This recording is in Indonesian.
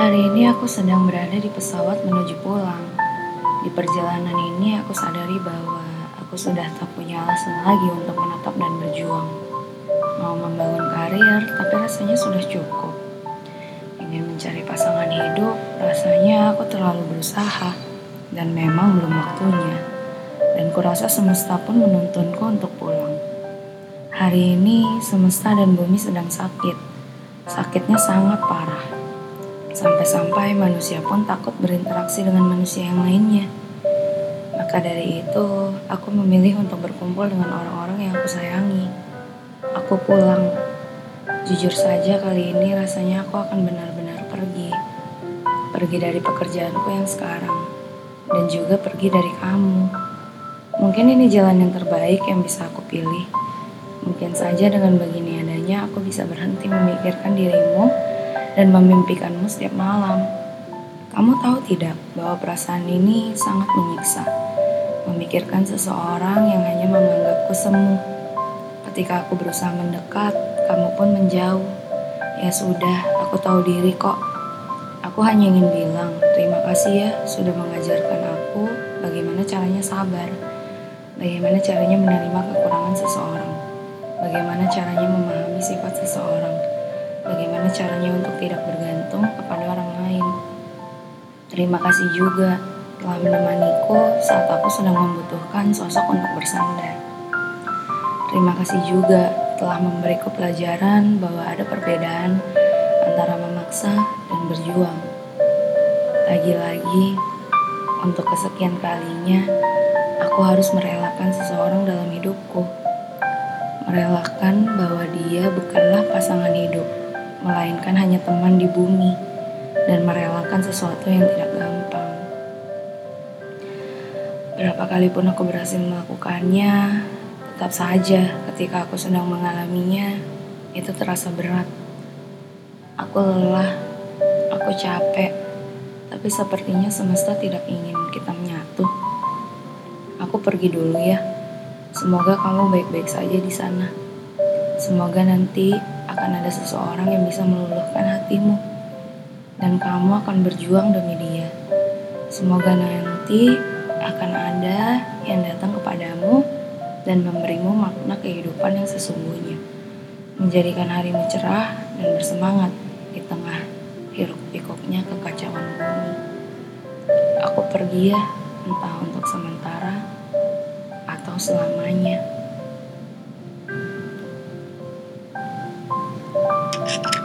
Hari ini aku sedang berada di pesawat menuju pulang. Di perjalanan ini aku sadari bahwa aku sudah tak punya alasan lagi untuk menetap dan berjuang. Mau membangun karir, tapi rasanya sudah cukup. Ingin mencari pasangan hidup, rasanya aku terlalu berusaha. Dan memang belum waktunya. Dan kurasa semesta pun menuntunku untuk pulang. Hari ini semesta dan bumi sedang sakit. Sakitnya sangat parah. Sampai-sampai manusia pun takut berinteraksi dengan manusia yang lainnya. Maka dari itu, aku memilih untuk berkumpul dengan orang-orang yang aku sayangi. Aku pulang. Jujur saja kali ini rasanya aku akan benar-benar pergi. Pergi dari pekerjaanku yang sekarang. Dan juga pergi dari kamu. Mungkin ini jalan yang terbaik yang bisa aku pilih. Mungkin saja dengan begini adanya aku bisa berhenti memikirkan dirimu dan memimpikanmu setiap malam. Kamu tahu tidak bahwa perasaan ini sangat menyiksa. Memikirkan seseorang yang hanya menganggapku semu. Ketika aku berusaha mendekat, kamu pun menjauh. Ya sudah, aku tahu diri kok. Aku hanya ingin bilang, terima kasih ya sudah mengajarkan aku bagaimana caranya sabar. Bagaimana caranya menerima kekurangan seseorang. Bagaimana caranya memahami bagaimana caranya untuk tidak bergantung kepada orang lain. Terima kasih juga telah menemaniku saat aku sedang membutuhkan sosok untuk bersandar. Terima kasih juga telah memberiku pelajaran bahwa ada perbedaan antara memaksa dan berjuang. Lagi-lagi, untuk kesekian kalinya, aku harus merelakan seseorang dalam hidupku. Merelakan bahwa dia bukanlah pasangan hidup melainkan hanya teman di bumi dan merelakan sesuatu yang tidak gampang. Berapa kali pun aku berhasil melakukannya, tetap saja ketika aku sedang mengalaminya, itu terasa berat. Aku lelah, aku capek, tapi sepertinya semesta tidak ingin kita menyatu. Aku pergi dulu ya. Semoga kamu baik-baik saja di sana. Semoga nanti akan ada seseorang yang bisa meluluhkan hatimu dan kamu akan berjuang demi dia. Semoga nanti akan ada yang datang kepadamu dan memberimu makna kehidupan yang sesungguhnya. Menjadikan harimu cerah dan bersemangat di tengah hiruk pikuknya kekacauan bumi. Aku pergi ya, entah untuk sementara atau selamanya. Thank you.